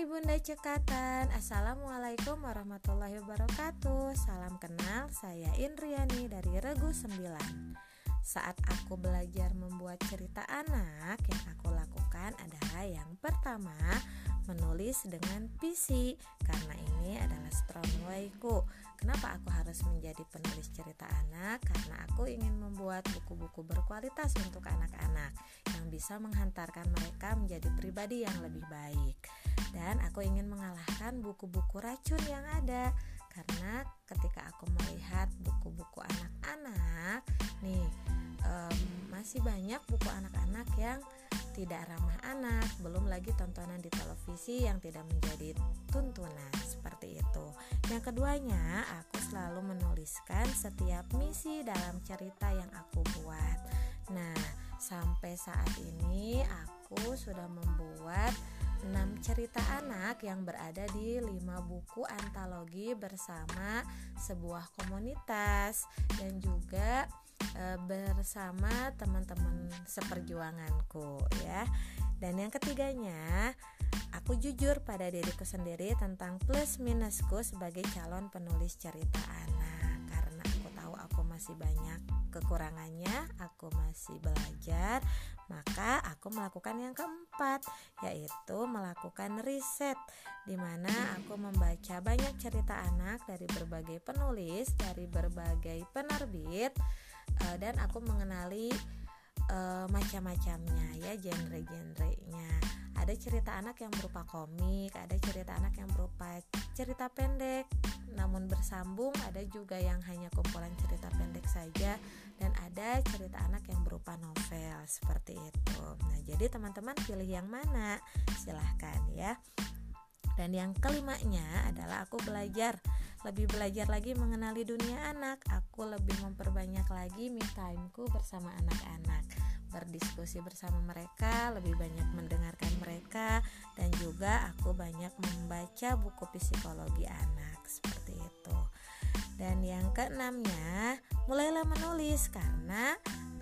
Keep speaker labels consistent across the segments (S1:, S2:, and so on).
S1: Bunda Cekatan Assalamualaikum warahmatullahi wabarakatuh Salam kenal, saya Indriani dari Regu 9 Saat aku belajar membuat cerita anak Yang aku lakukan adalah yang pertama Menulis dengan PC Karena ini adalah strong wayku Kenapa aku harus menjadi penulis cerita anak? Karena aku ingin membuat buku-buku berkualitas untuk anak-anak yang bisa menghantarkan mereka menjadi pribadi yang lebih baik. Dan aku ingin mengalahkan buku-buku racun yang ada karena ketika aku melihat buku-buku anak-anak, nih um, masih banyak buku anak-anak yang tidak ramah anak, belum lagi tontonan di televisi yang tidak menjadi tuntunan seperti itu. Yang keduanya, aku selalu menuliskan setiap misi dalam cerita yang aku buat. Nah, sampai saat ini aku sudah membuat 6 cerita anak yang berada di 5 buku antologi bersama sebuah komunitas dan juga e, bersama teman-teman seperjuanganku ya. Dan yang ketiganya, aku jujur pada diriku sendiri tentang plus minusku sebagai calon penulis cerita anak karena aku tahu aku masih banyak kekurangannya, aku masih belajar, maka aku melakukan yang keempat, yaitu melakukan riset di mana aku membaca banyak cerita anak dari berbagai penulis, dari berbagai penerbit uh, dan aku mengenali uh, macam-macamnya ya genre-genrenya. Ada cerita anak yang berupa komik ada cerita anak yang berupa cerita pendek namun bersambung ada juga yang hanya kumpulan cerita pendek saja dan ada cerita anak yang berupa novel seperti itu. Nah jadi teman-teman pilih yang mana? Silahkan ya. Dan yang kelimanya adalah aku belajar. Lebih belajar lagi mengenali dunia anak. Aku lebih memperbanyak lagi me timeku bersama anak-anak berdiskusi bersama mereka lebih banyak mendengarkan mereka dan juga aku banyak membaca buku psikologi anak seperti itu dan yang keenamnya mulailah menulis karena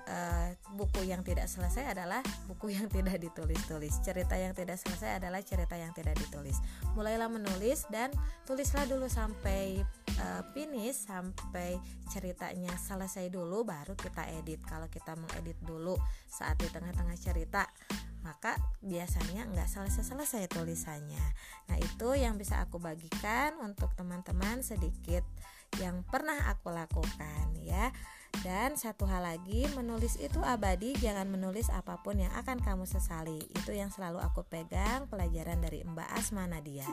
S1: uh, buku yang tidak selesai adalah buku yang tidak ditulis-tulis. Cerita yang tidak selesai adalah cerita yang tidak ditulis. Mulailah menulis dan tulislah dulu sampai uh, finish sampai ceritanya selesai dulu baru kita edit. Kalau kita mengedit dulu saat di tengah-tengah cerita maka biasanya nggak selesai-selesai tulisannya. Nah itu yang bisa aku bagikan untuk teman-teman sedikit yang pernah aku lakukan ya. Dan satu hal lagi, menulis itu abadi, jangan menulis apa pun yang akan kamu sesali. Itu yang selalu aku pegang pelajaran dari Mbak Asma Nadia.